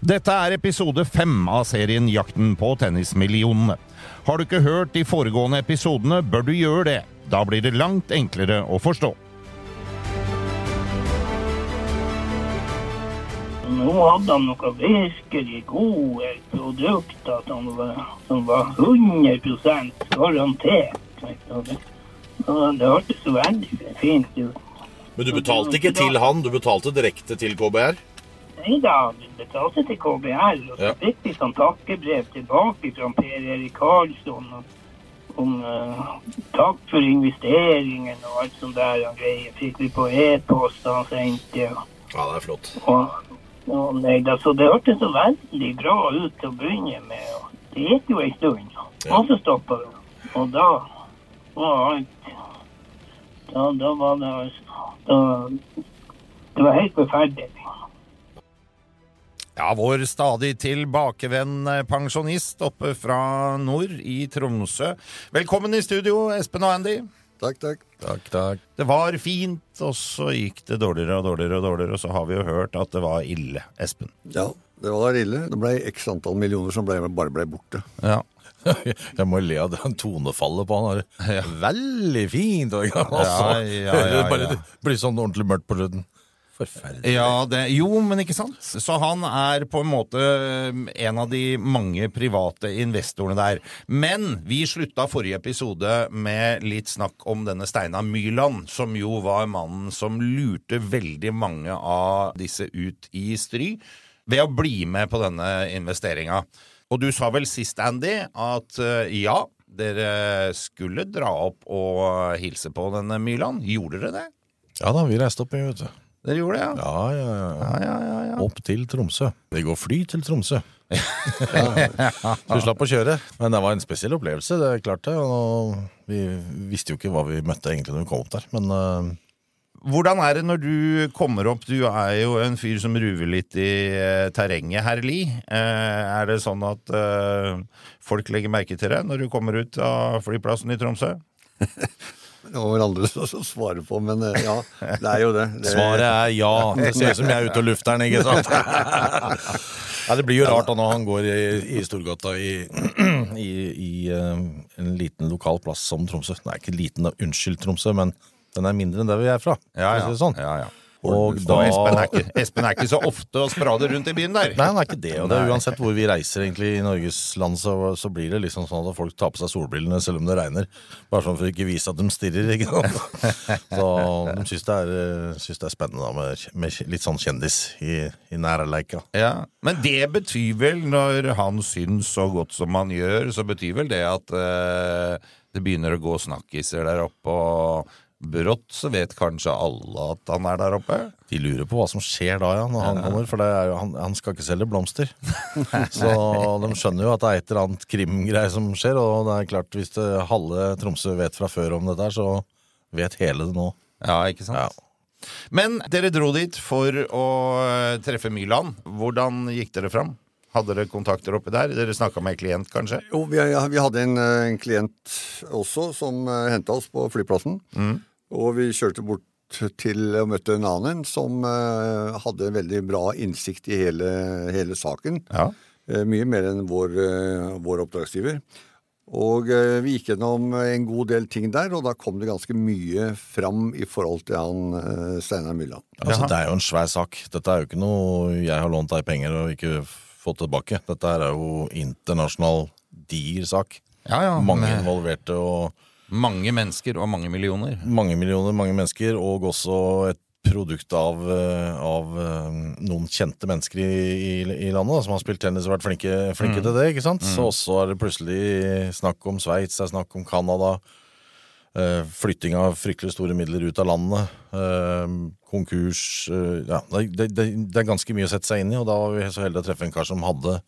Dette er episode fem av serien Jakten på tennismillionene. Har du ikke hørt de foregående episodene, bør du gjøre det. Da blir det langt enklere å forstå. Nå hadde han noen virkelig gode produkter som var, som var 100 garantert. Det, hørtes så veldig fint ut. Men du betalte ikke til han, du betalte direkte til KBR? Nei da, vi betalte til KBR, og så fikk vi sånn takkebrev tilbake fra Per Erik Karlsson om, eh, takk for investeringen og alt sånt der og greier. Fikk vi på e-post han sendte. Ja. Ja, det er flott. og, og nei da, så det hørtes så veldig bra ut til å begynne med. Og det gikk jo en stund, Ja. og så stoppa det. Og da var alt Da, da var det altså da, Det var helt forferdelig. Ja, vår stadig tilbakevendende pensjonist oppe fra nord i Tromsø. Velkommen i studio, Espen og Andy. Takk, takk. Takk, takk. Det var fint, og så gikk det dårligere og dårligere og dårligere, og så har vi jo hørt at det var ille, Espen. Ja, det var ille. Det ble x antall millioner som ble, bare ble borte. Ja. Jeg må le av den tonefallet på han. Ja. Veldig fint! Og, altså, Ja, ja, ja, ja. Bare det blir sånn ordentlig mørkt på slutten. Forferdelig. Ja, det, jo, men ikke sant? Så han er på en måte en av de mange private investorene der. Men vi slutta forrige episode med litt snakk om denne Steinar Myrland, som jo var mannen som lurte veldig mange av disse ut i stry ved å bli med på denne investeringa. Og du sa vel sist, Andy, at eh, ja, dere skulle dra opp og hilse på denne Myrland. Gjorde dere det? Ja da, vi reiste opp, vet du. Dere gjorde det, ja? Ja, ja, ja. Ja, ja, ja. Opp til Tromsø. Det går fly til Tromsø. Så vi slapp å kjøre. Men det var en spesiell opplevelse, det er klart det. Og vi visste jo ikke hva vi møtte egentlig når vi kom opp der. Men uh... Hvordan er det når du kommer opp? Du er jo en fyr som ruver litt i uh, terrenget, herr Lie. Uh, er det sånn at eh, folk legger merke til deg når du kommer ut av flyplassen i Tromsø? Det var vel andre som svarer på, men eh, ja, det er jo det. det svaret er ja. Det ser ut som jeg er ute og lufter den, ikke sant? Ja, det blir jo rart da når han går i, i Storgata i, i, i eh, en liten lokal plass som Tromsø. Er ikke liten, unnskyld Tromsø, men den er mindre enn der vi er fra. Ja, ja. det sånn. ja, ja. Og Og da Espen, er ikke, Espen er ikke så ofte og sprader rundt i byen der. Nei, han er ikke det. Og det er uansett hvor vi reiser egentlig i Norges land, så, så blir det liksom sånn at folk tar på seg solbrillene selv om det regner. Bare sånn for å ikke vise at de stirrer, ikke sant. Så de syns det, det er spennende da med, med litt sånn kjendis i, i nærleika. Ja, Men det betyr vel, når han syns så godt som han gjør, så betyr vel det at eh, det begynner å gå snakkiser der oppe, og brått så vet kanskje alle at han er der oppe? De lurer på hva som skjer da, ja, når han kommer, for det er jo, han, han skal ikke selge blomster. Så de skjønner jo at det er et eller annet krimgreie som skjer, og det er klart, hvis det halve Tromsø vet fra før om dette så vet hele det nå. Ja, ikke sant? Ja. Men dere dro dit for å eh, treffe Myrland. Hvordan gikk dere fram? Hadde dere kontakter oppi der? Dere snakka med en klient, kanskje? Jo, vi, vi hadde en, eh, en klient også som uh, henta oss på flyplassen. Og vi kjørte bort til og møtte en annen som uh, hadde veldig bra innsikt i hele, hele saken. Ja. Uh, mye mer enn vår, uh, vår oppdragsgiver. Og vi gikk gjennom en god del ting der, og da kom det ganske mye fram i forhold til han Steinar Myrland. Altså, det er jo en svær sak. Dette er jo ikke noe jeg har lånt deg penger og ikke fått tilbake. Dette er jo internasjonal diger sak. Ja, ja. Mange involverte og mange mennesker og mange millioner. mange millioner, mange mennesker, og også et produkt av, eh, av eh, noen kjente mennesker i, i, i landet da, som har spilt tennis og vært flinke, flinke til det. ikke sant? Så også er det plutselig snakk om Sveits, det er snakk om Canada. eh, flytting av fryktelig store midler ut av landet. konkurs Ja, det, det, det er ganske mye å sette seg inn i, og da var vi så heldige å treffe en kar som hadde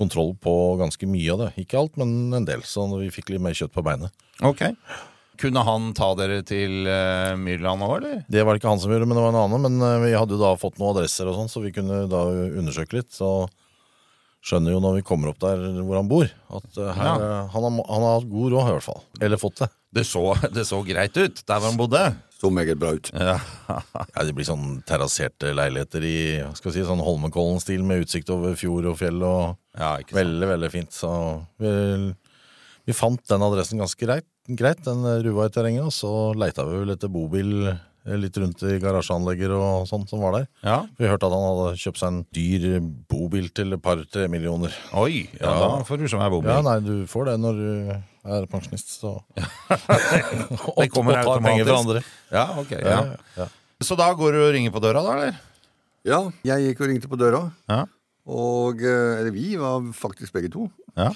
kontroll på ganske mye av det. Ikke alt, men en del, så vi fikk litt mer kjøtt på beinet. Ok. Kunne han ta dere til uh, Myrland òg, eller? Det var det ikke han som gjorde, men det var en annen. Men uh, vi hadde jo da fått noen adresser og sånn, så vi kunne da undersøke litt. Så skjønner jo når vi kommer opp der hvor han bor, at uh, her, Ja. han, har, han har hatt god råd, i hvert fall. Eller fått det. Det så, det så greit ut der hvor han bodde. Så meget bra ut. Ja. Ja, Det blir sånn terrasserte leiligheter i skal vi si, sånn Holmenkollen-stil med utsikt over fjord og fjell. og ja, ikke. Veldig, veldig fint. Så vi, vi fant den adressen ganske greit, greit den ruva i terrenget, og så leita vi vel etter bobil eh, litt rundt i garasjeanlegger og sånn som var der. Ja. Vi hørte at han hadde kjøpt seg en dyr bobil til et par-tre millioner. Oi, ja, Ja. da får du som er bobil. Ja, nei, du får det når du er pensjonist, så Det kommer og tar penger fra andre. Ja, ok. Ja, Ja. ja. Så da går du og ringer på døra, da, eller? Ja, jeg gikk og ringte på døra, Ja. og eh, Eller vi var faktisk begge to. ja.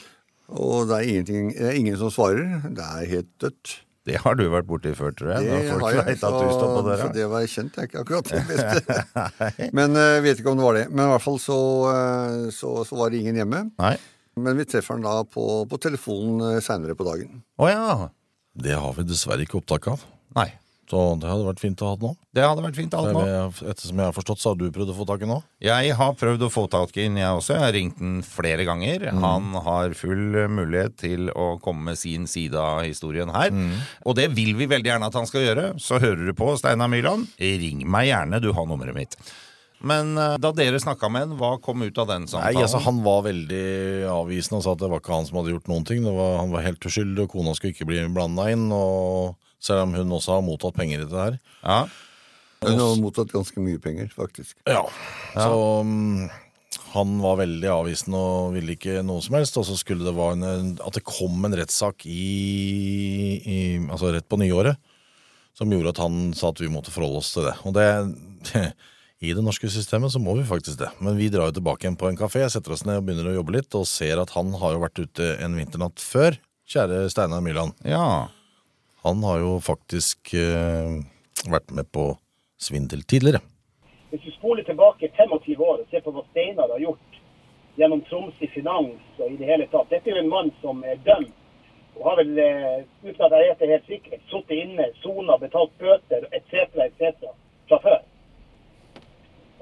Og det er, det er ingen som svarer. Det er helt dødt. Det har du vært borti før, tror jeg. Det folk har jeg, vet at du står på så, døra. så det var jeg kjent er ikke akkurat det beste. Men jeg vet ikke om det var det. Men i hvert fall så, eh, så, så var det ingen hjemme. Nei. Men vi treffer han da på, på telefonen seinere på dagen. Å ja. Det har vi dessverre ikke opptak av. Nei. Så det hadde vært fint å ha det nå. Det hadde vært fint å ha det nå. Ettersom jeg har forstått, så har du prøvd å få tak i nå? Jeg har prøvd å få tak i den, jeg også. Jeg har ringt den flere ganger. Han har full mulighet til å komme med sin side av historien her. Og det vil vi veldig gjerne at han skal gjøre. Så hører du på, Steinar Myrland. Ring meg gjerne, du har nummeret mitt. Men eh, da dere snakka med han, hva kom ut av den samtalen? Nei, altså Han var veldig avvisende og sa at det var ikke han som hadde gjort noen ting. Det var, han var helt uskyldig, og kona skulle ikke bli blanda inn. Og selv om hun også har mottatt penger i dette her. Ja. Hun har mottatt ganske mye penger, faktisk. Ja, Så Um, han var veldig avvisende og ville ikke noe som helst. Og så skulle det være en, at det kom en rettssak i, i Altså rett på nyåret som gjorde at han sa at vi måtte forholde oss til det. Og det I det norske systemet så må vi faktisk det. Men vi drar jo tilbake igjen på en kafé, setter oss ned og begynner å jobbe litt, og ser at han har jo vært ute en vinternatt før. Kjære Steinar Myrland. ja. Han har jo faktisk eh, vært med på svindel tidligere. Hvis du spoler tilbake 25 år og ser på hva Steinar har gjort gjennom Tromsø Finans og i det hele tatt Dette er jo en mann som er dømt og har vel, eh, uten at jeg vet det helt sikkert, sittet inne, sona, betalt bøter etc., etc. fra før.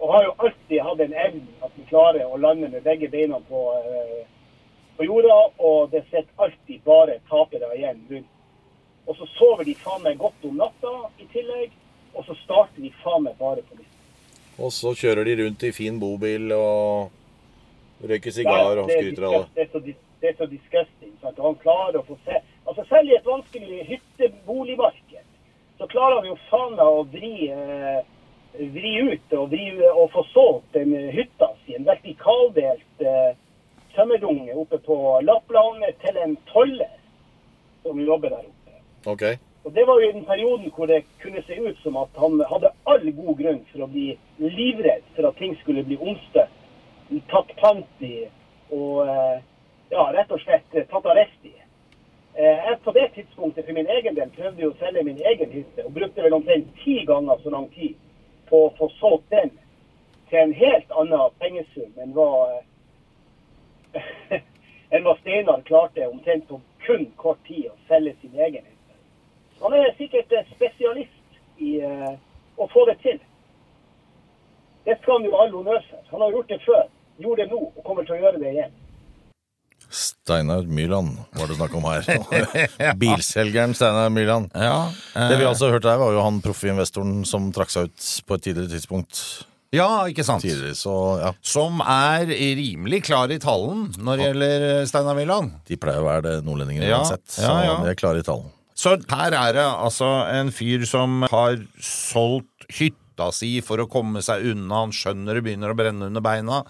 Og har jo alltid hatt en evne at vi klarer å lande med begge beina på, eh, på jorda, og det sitter alltid bare tapere igjen rundt. Og så sover de faen meg godt om natta i tillegg, og så starter de faen meg bare på nytt. Og så kjører de rundt i fin bobil og røyker sigar og er skryter av det. Det er så, disgusting. Sant? Han klarer å få se Altså Selv i et vanskelig hytteboligmarked, så klarer han jo faen meg å vri, eh, vri ut og, vri, og få solgt den hytta si. En vertikaldelt eh, tømmerdunge oppe på Lapplandet til en toller som jobber der oppe. Ok. Og Det var jo i den perioden hvor det kunne se ut som at han hadde all god grunn for å bli livredd for at ting skulle bli omstøtt, tatt pant i og eh, ja, rett og slett eh, tatt arrest i. Eh, Jeg på det tidspunktet for min egen del prøvde jo å selge min egen hytte, og brukte vel omtrent ti ganger så lang tid på å få solgt den til en helt annen pengesum enn hva eh, enn hva Steinar klarte omtrent på kun kort tid å selge sin egen. Han er sikkert eh, spesialist i uh, å få det til. Det skal han jo alle all honnør for. Han har gjort det før, gjorde det nå og kommer til å gjøre det igjen. Steinar Myrland var det snakk om her. Bilselgeren Steinar Myrland. Ja, eh, Det vi altså hørte her, var jo han proffe investoren som trakk seg ut på et tidligere tidspunkt. ja, ikke sant. Tidligere, så ja. Som er rimelig klar i tallen når det gjelder eh, Steinar Myrland. De pleier å være det nordlendinger Ja, uansett. Så ja, ja. de er klare i tallen. Så her er det altså en fyr som har solgt hytta si for å komme seg unna. Han skjønner det begynner å brenne under beina.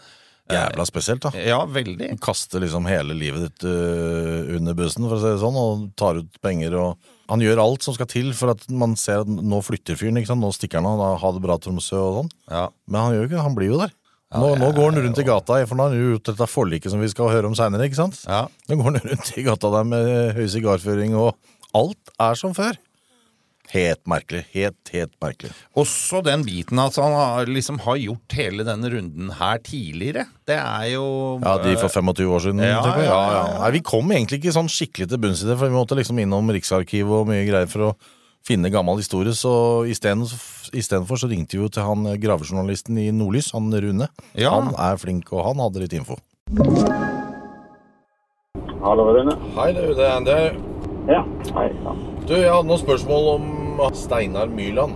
Jævla spesielt, da. Ja, veldig. Kaster liksom hele livet ditt uh, under bussen, for å si det sånn, og tar ut penger og Han gjør alt som skal til for at man ser at nå flytter fyren, ikke sant. Nå stikker han av, ha det bra Tromsø og sånn. Ja. Men han gjør jo ikke det, han blir jo der. Nå, nå går han rundt i gata, for nå har han jo gjort dette forliket som vi skal høre om seinere. Ja. Nå går han rundt i gata der med høy sigarføring og alt er som før. Helt merkelig. Helt, helt merkelig. Også den biten at han har, liksom har gjort hele denne runden her tidligere. Det er jo Ja, de for 25 år siden. Ja, type. ja, ja, ja. Nei, vi kom egentlig ikke sånn skikkelig til bunns i det, for vi måtte liksom innom Riksarkivet og mye greier for å finne gammel historie. Så isteden- istedenfor så ringte vi jo til han eh, gravejournalisten i Nordlys, han Rune. Ja. Han er flink, og han hadde litt info. Hallo, Rune. Hei, det er Andy. Ja, hei. Ja. Du, jeg hadde noen spørsmål om Steinar Myrland.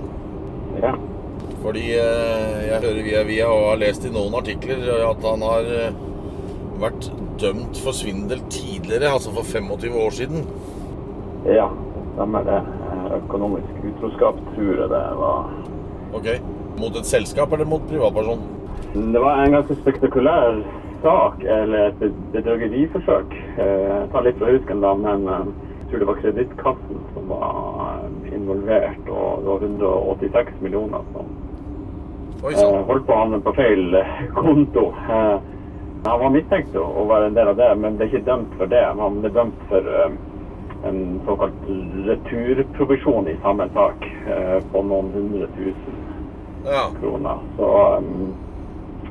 ja. Fordi eh, jeg hører via via og har lest i noen artikler at han har eh, vært dømt for svindel tidligere, altså for 25 år siden. Ja, stemmer det. Økonomisk utroskap tror jeg det var. Ok. Mot et selskap eller mot privatperson? Det var en ganske spektakulær sak, eller et bedrageriforsøk. Eh, Jeg tar litt fra husken da, men jeg tror det var Kredittkassen som var involvert, og det var 186 millioner som eh, holdt på å havne på feil eh, konto. Eh, Han var mistenkt å å være en del av det, men det er ikke dømt for det. Han ble dømt for eh, en såkalt returprovisjon i samme sak eh, på noen hundre tusen Ja. kroner. Så um,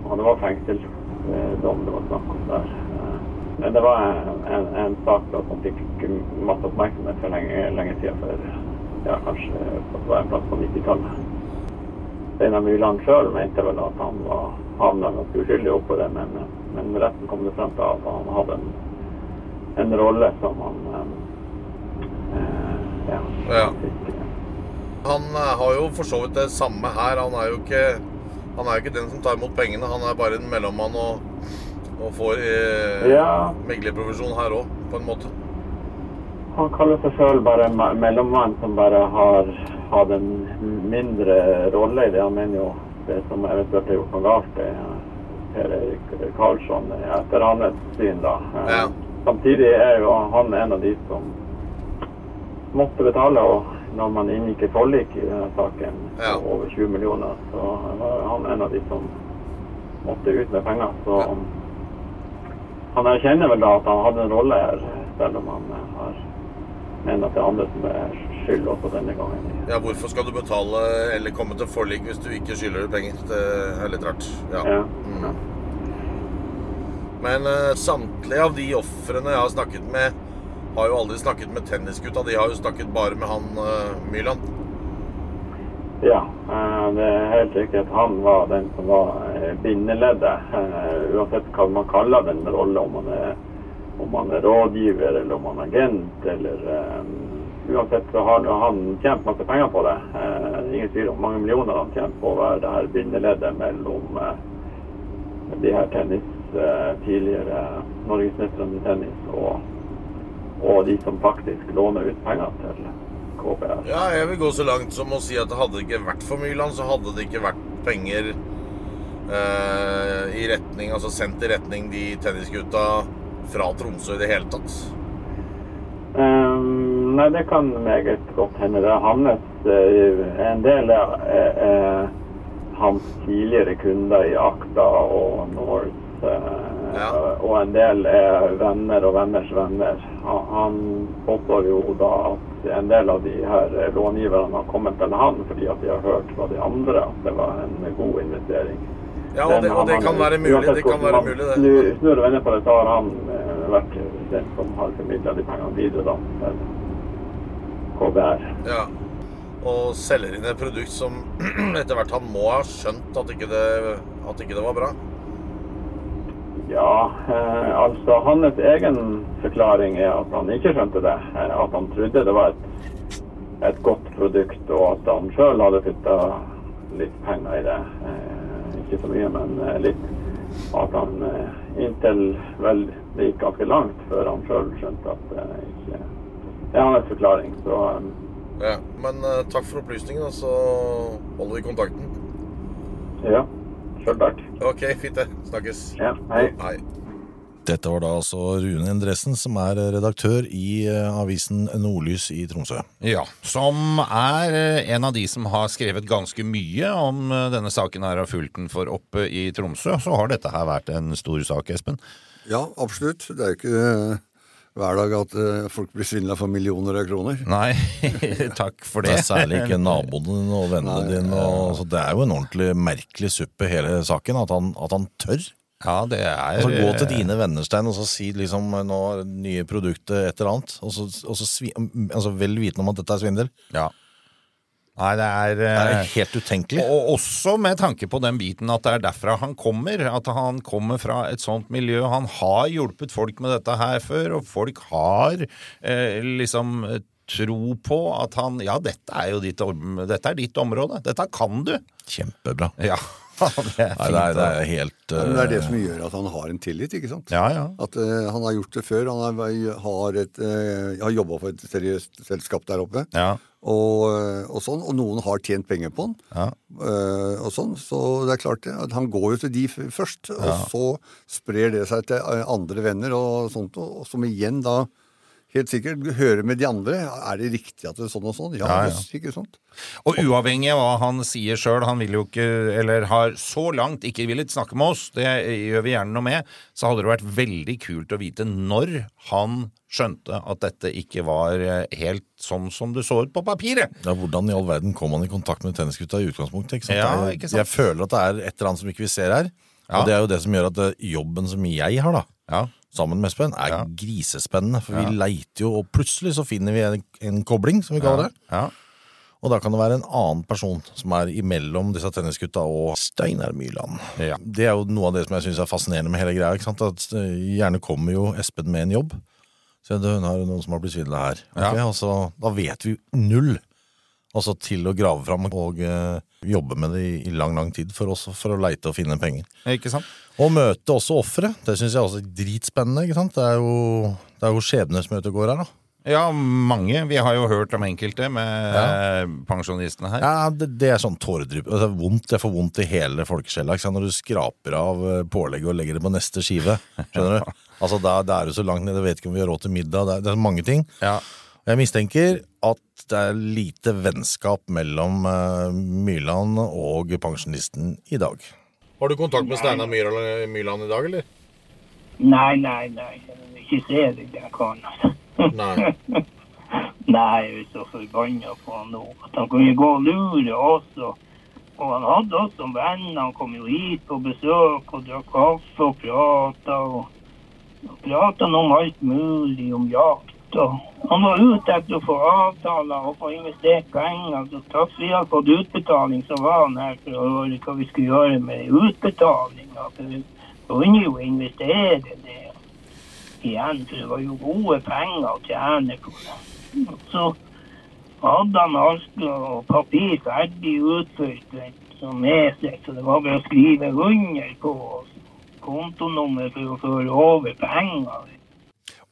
og det var fengselsdom det var snakk om der. Eh, Men det var en, en, en sak da, som fikk masse oppmerksomhet for lenge, lenge siden. For ja, kanskje på en plass på 90-tallet. Steinar Myrland sjøl mente vel at han var havna ganske uskyldig oppå det, men, men retten kom det frem til at han hadde en, en rolle som han eh, eh, ja, Ja. fikk, eh, Han eh, har jo for så vidt det samme her. Han er jo ikke, han er ikke den som tar imot pengene. Han er bare en mellommann og, og får eh, Ja. meglerprovisjon her òg, på en måte. Han kaller seg sjøl bare me- mellommann som bare har hatt en mindre rolle i det. Han mener jo det som eventuelt har gjort noe galt, det er Per Erik Karlsson etter hans syn, da. Ja. Samtidig er jo han en av de som måtte betale. Og når man inngikk et forlik i denne saken Ja. over 20 millioner, så var han en av de som måtte ut med penger. Så Ja. han erkjenner vel da at han hadde en rolle her, selv om han har mener at det er andre som er skyld også denne gangen. Ja, hvorfor skal du betale eller komme til forlik hvis du ikke skylder penger? Det er litt rart. Ja. Ja. Mm. Men uh, samtlige av de ofrene jeg har snakket med, har jo aldri snakket med tennisgutta. De har jo snakket bare med han uh, Myrland. Ja, eh, det er helt riktig at han var den som var eh, bindeleddet. eh, Uansett hva man kaller den rolle, om man er, om man er rådgiver eller om man er agent eller um, Uansett så har han tjent masse penger på det. Uh, Ingen tvil om mange millioner han tjent på å være det her bindeleddet mellom uh, de her tennis, uh, tidligere norgesmestrene i tennis og, og de som faktisk låner ut penger til KPR. Ja, jeg vil gå så langt som å si at hadde det ikke vært for Myrland, så hadde det ikke vært penger i retning, altså sendt i retning de tennisgutta fra Tromsø i det hele tatt. Um, nei, det kan meget godt hende. Det er hans eh, En del er, er, er hans tidligere kunder i Akta og North. eh, Ja. Og en del er venner og venners venner. Han, han påstår jo da at en del av de her långiverne har kommet til han fordi at de har hørt fra de andre at det var en god investering. Ja, og det, og det kan være mulig. Det kan være mulig, det. Snur, du vender på det, så har han eh, vært den som har formidla de pengene videre da, til KBR. Ja. Og selger inn et produkt som etter hvert han må ha skjønt at ikke det, at ikke det var bra. Ja, eh, altså hans egen forklaring er at han ikke skjønte det. Eh, at han trodde det var et, et godt produkt, og at han sjøl hadde putta litt penger i det. Eh, ikke så mye, men eh, litt. At han eh, inntil vel det gikk ganske langt før han sjøl skjønte at det ikke Det er hans forklaring. Så eh, Ja. Men uh, takk for opplysningen, og så holder vi kontakten. ja, sjøl takk. Ok, fint det. Snakkes. Ja, hei. Hei. Dette var da altså Rune Endresen, som er redaktør i eh, avisen Nordlys i Tromsø. Ja, som er eh, en av de som har skrevet ganske mye om eh, denne saken her og fulgt den for oppe i Tromsø. Så har dette her vært en stor sak, Espen. Ja, absolutt. Det er jo ikke hver dag at eh, folk blir svindla for millioner av kroner. Nei, takk for Det det. er særlig ikke naboen din og vennene dine. Og, det er jo en ordentlig merkelig suppe, hele saken. At han, at han tør. Ja, det er Altså, gå til dine venner, Stein, og så si liksom nå nye produktet et eller annet. Og så, og så svi, altså, vel vitende om at dette er svindel. Ja. Nei, det er, Det eh, er helt utenkelig. Og også med tanke på den biten at det er derfra han kommer. At han kommer fra et sånt miljø. Han har hjulpet folk med dette her før, og folk har eh, liksom eh, tro på at han Ja, dette er jo ditt, dette er ditt område. Dette kan du. Kjempebra. Ja, det er Nei, det er, fint. det er helt uh... men det er det eh, som gjør at han har en tillit, ikke sant? Ja, ja. At uh, han har gjort det før. Han har, har, et, eh, har jobba for et seriøst selskap der oppe. ja. Og, eh, og sånn, og noen har tjent penger på han. Ja. eh, og sånn, Så det er klart det, at han går jo til de først, og så sprer det seg til eh, andre venner, og sånt, og, og som igjen da helt sikkert hører med de andre. Er det riktig at det er sånn og sånn? Ja, Ja, ja. ikke sant? Og uavhengig av hva han sier sjøl, han vil jo ikke, eller har så langt ikke villet snakke med oss, det gjør vi gjerne noe med, så hadde det vært veldig kult å vite når han skjønte at dette ikke var eh, helt sånn som det så ut på papiret. ja, Hvordan i all verden kom han i kontakt med tennisgutta i utgangspunktet? Ikke sant? Ja, ikke sant? Jeg føler at det er et eller annet som ikke vi ser her. Ja. Og det er jo det som gjør at det, jobben som jeg har, da, Ja. Sammen med Espen, er Ja. grisespennende. For vi leiter jo, og plutselig så finner vi en, en kobling, som vi kaller det. Ja. Og da kan det være en annen person som er imellom disse tennisgutta og Steinar Myrland. Ja. Det er jo noe av det som jeg syns er fascinerende med hele greia. ikke sant? At eh, Gjerne kommer jo Espen med en jobb. Så hun har noen som har blitt svindla her. Okay? Ja. og så, da vet vi null. Altså til å grave fram og uh, jobbe med det i, i lang, lang tid for oss for å leite og finne penger. Ikke sant? Og møte også ofre. Det syns jeg også er dritspennende. ikke sant? Det er jo, det er jo skjebnesmøte går her, da. Ja, mange. Vi har jo hørt om enkelte med ja. pensjonistene her. Ja, det, det er sånn tåredrypp. er vondt, jeg får vondt i hele folkesjela når du skraper av eh, pålegget og legger det på neste skive. Skjønner du? Altså, da, er du så langt nede, vet ikke om vi har råd til middag. Det er, det er mange ting. Ja. Jeg mistenker at det er lite vennskap mellom eh, Myrland og pensjonisten i dag. Har du kontakt med Steinar Myrland i dag, eller? Nei, nei, nei. Ikke se deg der, karen. Nei. Nei, jeg er så forbanna på han nå. At han kunne gå og lure oss. Og, og han hadde oss som venner. Han kom jo hit på besøk og drakk kaffe og prata. Og, og prata om alt mulig, om jakt. Og han var ute etter å få avtaler og få investert penger. Så straks vi hadde fått utbetaling, så var han her for å høre hva vi skulle gjøre med utbetalinga. For vi kunne jo investere det igjen, for det var jo gode penger å tjene på det. Så hadde han alt og papir ferdig utført med seg, så det var bare å skrive under på kontonummer for å føre over penger.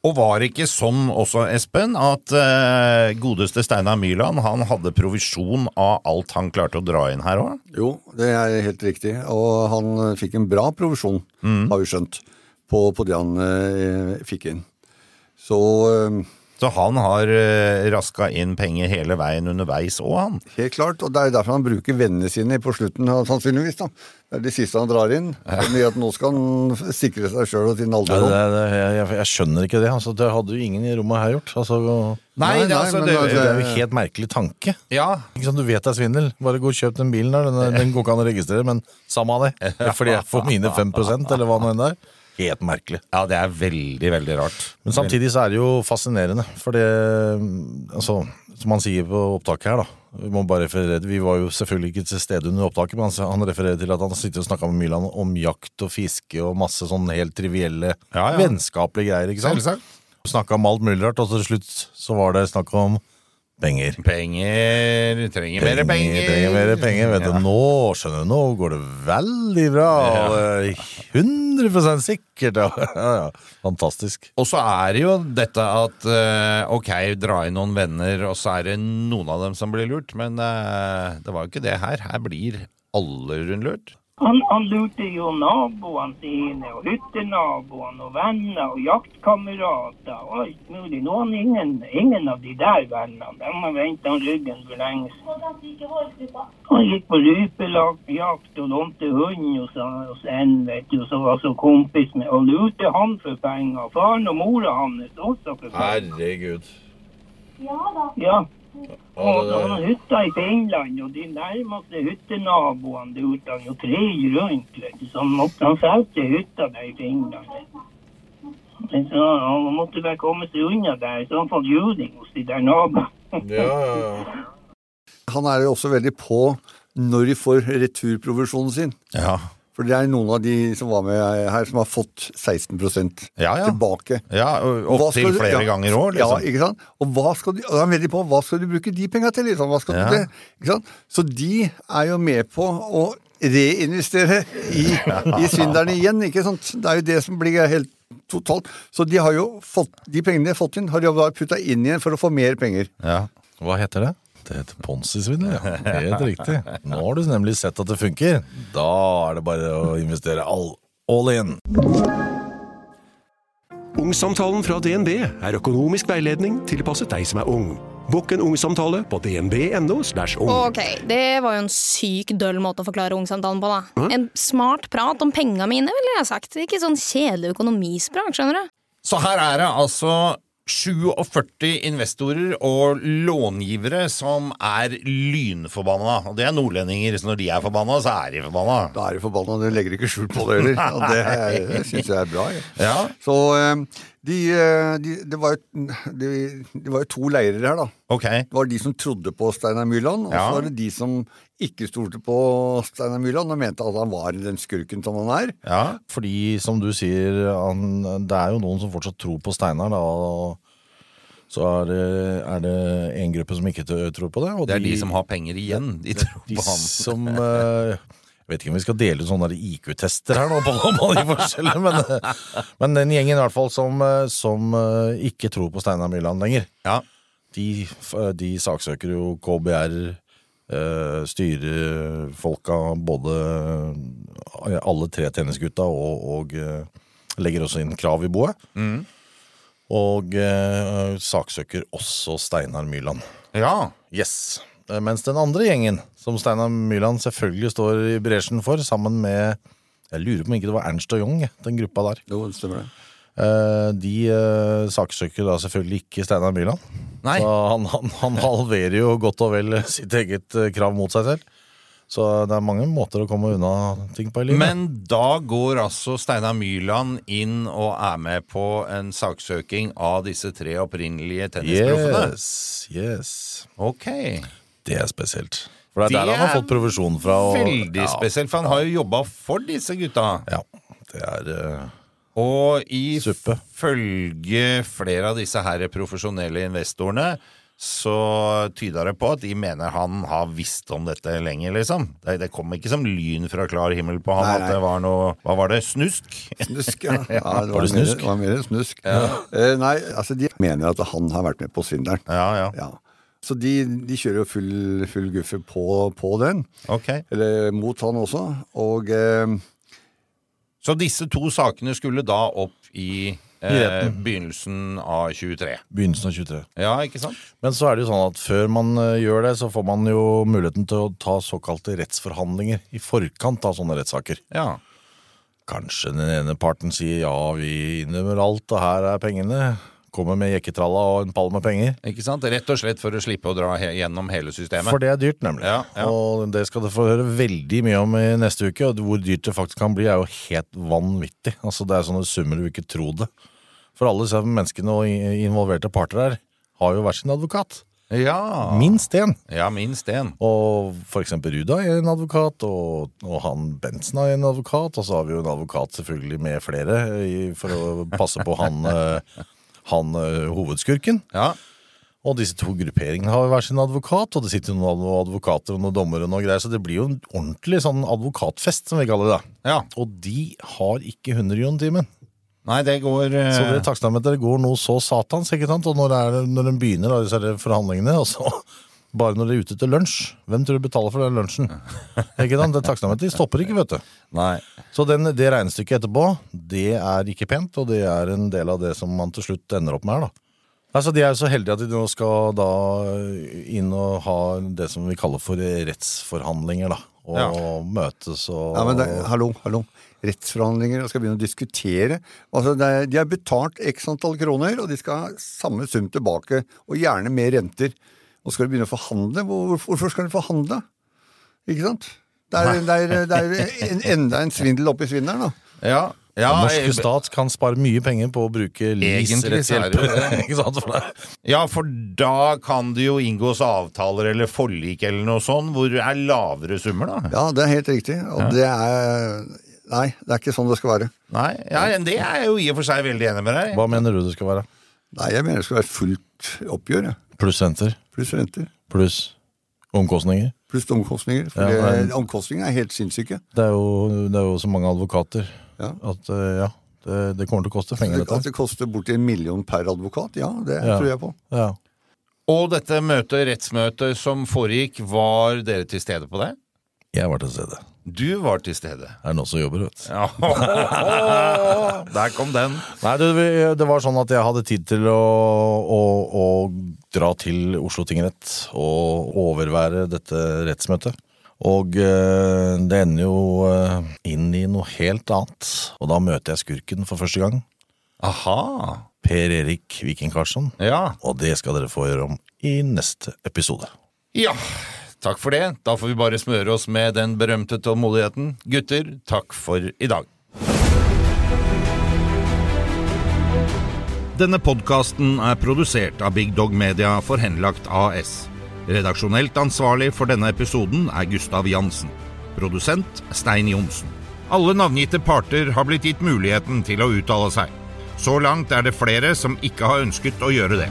Og var det ikke sånn også, Espen, at eh, godeste Steinar Myrland han hadde provisjon av alt han klarte å dra inn her òg? Jo, det er helt riktig. Og han eh, fikk en bra provisjon, har vi skjønt, på, på det han eh, fikk inn. Så eh, Så han har eh, raska inn penger hele veien underveis òg, han. helt klart, og det er derfor han bruker vennene sine på slutten, sannsynligvis. da. Det er det siste han drar inn. Med at nå skal han sikre seg sjøl og sin Ja, alderdom. det, det, jeg, jeg, skjønner ikke det. Altså, det hadde jo ingen i rommet her gjort. Altså, Nei, Nei, det, nei, altså, men det, det er jo en helt merkelig tanke. Ja, Ikke sant, Du vet det er svindel. Bare gå og kjøp den bilen der. Den, den går ikke an å registrere, men samme av det. Fordi jeg får mine 5% eller hva nå enn det er. Helt merkelig. ja, det er veldig, veldig rart. Men samtidig så er det jo fascinerende. For det altså, Som han sier på opptaket her, da. Vi må bare referere Vi var jo selvfølgelig ikke til stede under opptaket, men han, refererer til at han sitter og snakker med Myrland om jakt og fiske og masse sånn helt trivielle, Ja, ja. vennskapelige greier. ikke sant? Snakka om alt mulig rart, og til slutt så var det snakk om penger. Penger Trenger mer penger. Trenger mer penger, vet du. Ja. Nå skjønner du, nå går det veldig bra. Ja. det er 100 sikkert. Ja. Fantastisk. Og så er det jo dette at eh, ok, dra inn noen venner, og så er det noen av dem som blir lurt. Men eh, det var jo ikke det her. Her blir alle rundlurt. Han, han lurte jo naboene sine, og hyttenaboene, og venner, og jaktkamerater, og alt mulig. Nå har ingen, ingen av de der vennene. De har ventet han ryggen for lenge siden. Han gikk på rypejakt og lånte hund hos, hos en, vet du, som var så kompis med, og lurte han for penger. Faren og mora hans også for penger. Herregud. Ja. da. Og så der- har han hytta i Finland, og de nærmeste hyttenaboene lurte han jo tre rundt, vet du. Så han måtte han solgte hytta der i Finland. Så han måtte bare komme seg unna der, så han fått juling hos de der naboene. Ja, ja, ja. Han er jo også veldig på når de får returprovisjonen sin. Ja. For det er noen av de som var med her, som har fått 16 Ja, ja. tilbake. Ja, Opptil du- flere ja, ganger år, Ja, liksom. ikke sant? Og hva skal du, og han er de på, hva skal du bruke de penga til? Liksom? Hva skal Ja. du? Ikke sant? Så de er jo med på å reinvestere i, i svindlerne igjen, ikke sant? Det er jo det som blir helt totalt. Så de har jo fått, de pengene de har fått inn, har de putta inn igjen for å få mer penger. Ja. Hva heter det? Det heter Ponzi-svindel, ja. Helt riktig. Nå har du nemlig sett at det funker. Da er det bare å investere all, all in. Ungsamtalen fra DNB er økonomisk veiledning tilpasset deg som er ung. Bukk en ungsamtale på dnb.no. ung. Ok, det var jo en syk døll måte å forklare ungsamtalen på, da. En smart prat om penga mine, ville jeg sagt. Ikke sånn kjedelig økonomisprat, skjønner du. Så her er det altså 47 investorer og långivere som er lynforbanna. Og det er nordlendinger, så når de er forbanna, så er de forbanna. Da er de forbanna, de legger ikke skjul på det heller. Og det, syns jeg er bra. Ja. Ja. Så eh, de, eh, de, det, var jo, de, det var jo to leirer her, da. Okay. Det var de som trodde på Steinar Myrland, og Ja. så var det de som ikke stolte på Steinar Myrland og mente at han var den skurken som han er. Ja. Fordi, som du sier, han, det er jo noen som fortsatt tror på Steinar, da. og Så er det, er det en gruppe som ikke tror på det. Og Det er de som har penger igjen. De tror de på han. som eh, Jeg vet ikke om vi skal dele ut sånne IQ-tester her nå, på, på de forskjellene, men, eh, men den gjengen i hvert fall som, eh, som eh, ikke tror på Steinar Myrland lenger, Ja. de, de saksøker jo KBR, styrer styrefolka, både eh, alle tre tennisgutta, og, og eh, legger også inn krav i boet. Og eh, saksøker også Steinar Myrland. ja. Yes. Eh, Mens den andre gjengen, som Steinar Myrland selvfølgelig står i bresjen for, sammen med Jeg lurer på om ikke det var Ernst og Young, den gruppa der. Jo, det stemmer det. Eh, De eh, saksøker da selvfølgelig ikke Steinar Myrland. Nei. Så han, han, han halverer jo godt og vel sitt eget eh, krav mot seg selv. Så det er mange måter å komme unna ting på i livet. Men da går altså Steinar Myrland inn og er med på en saksøking av disse tre opprinnelige tennisproffene? yes, yes. Ok. Det er spesielt. For det er Det der han har fått provisjon fra. og- Veldig ja, spesielt, for han har jo jobba for disse gutta. Ja, det er Uh... Og ifølge flere av disse her profesjonelle investorene så tyder det på at de mener han har visst om dette lenge, liksom. Det, det kom ikke som lyn fra klar himmel på han Nei, at det var noe Hva var det? Snusk? Snusk, ja. ja det Var det mer- snusk? Det var mer snusk. Eh, nei, altså de mener at han har vært med på svindelen. Ja, ja. Ja. Så de, de kjører jo full, full guffe på, på den. Okay. Eller mot han også. Og eh, Så disse to sakene skulle da opp i eh, begynnelsen av 23. begynnelsen av 23. Ja, ikke sant? Men så er det jo sånn at før man eh, gjør det, så får man jo muligheten til å ta såkalte rettsforhandlinger i forkant av sånne rettssaker. Ja. Kanskje den ene parten sier ja, vi innrømmer alt, og her er pengene. Kommer med jekketralla og en pall med penger. Ikke sant? Rett og slett for å slippe å dra he gjennom hele systemet. For det er dyrt, nemlig. Ja, ja. Og det skal du få høre veldig mye om i neste uke. Og hvor dyrt det faktisk kan bli, er jo helt vanvittig. Altså Det er sånne summer du ikke tror det. For alle disse menneskene og involverte parter her har jo hver sin advokat. Ja. Minst én. Ja, minst én. Og for eksempel Ruda er en advokat, og, og han Bensen er en advokat, og så har vi jo en advokat selvfølgelig med flere for å passe på han, eh, han eh, hovedskurken. Ja. Og disse to grupperingene har hver sin advokat, og det sitter noen advokater og noen dommere og noe greier, så det blir jo en ordentlig sånn advokatfest, som vi kaller det. ja. Og de har ikke 100 kroner timen. Nei, det går uh... Så det takstnamnet går noe så satans, ikke sant? Og når, det, når de begynner da, disse forhandlingene, og så bare når de er ute til lunsj. Hvem tror du betaler for den lunsjen? Ikke sant? Det Taksameteret de stopper ikke, vet du. Nei. Så den, det regnestykket etterpå, det er ikke pent, og det er en del av det som man til slutt ender opp med her, da. Altså, De er jo så heldige at de nå skal da inn og ha det som vi kaller for rettsforhandlinger, da. Og Ja. møtes og Ja, men det, hallo, hallo. Rettsforhandlinger og skal begynne å diskutere. Altså, det er, de har betalt x antall kroner, og de skal ha samme sum tilbake, og gjerne med renter. Og skal de begynne å forhandle? Hvorfor skal de forhandle? Ikke sant? Det er, det er, det er en, enda en svindel oppi svindelen, da. Ja. ja Den norske jeg... stat kan spare mye penger på å bruke LIS Egentlig så er det jo rettshjelp. Ikke sant? Ja, for da kan det jo inngås avtaler eller forlik eller noe sånt, hvor det er lavere summer, da. Ja, det er helt riktig. Og det er Nei, det er ikke sånn det skal være. Nei, ja, det er jeg jo i og for seg veldig enig med deg. Hva mener du det skal være? Nei, jeg mener det skal være fullt oppgjør, Ja. Pluss renter? Pluss renter. Pluss omkostninger? Pluss omkostninger. For Ja, det, men- omkostningene er helt sinnssyke. Det er jo, det er jo så mange advokater Ja. at eh, ja, det, det kommer til å koste penger, At det koster borti en million per advokat, ja, det Ja. tror jeg på. Ja. Og dette møtet, rettsmøtet som foregikk, var dere til stede på det? Jeg var til stede. Du var til stede. Det er noen som jobber, vet du. Ja, der kom den. Nei, det, det var sånn at jeg hadde tid til å, å, å dra til Oslo tingrett og overvære dette rettsmøtet. Og øh, det ender jo øh, inn i noe helt annet. Og da møter jeg skurken for første gang. Aha. Per Erik Viking Karlsson. Ja. Og det skal dere få høre om i neste episode. Ja, takk for det. Da får vi bare smøre oss med den berømte tålmodigheten. Gutter, takk for i dag. Denne podkasten er produsert av Big Dog Media for Henlagt AS. Redaksjonelt ansvarlig for denne episoden er Gustav Jansen. Produsent Stein Johnsen. Alle navngitte parter har blitt gitt muligheten til å uttale seg. Så langt er det flere som ikke har ønsket å gjøre det.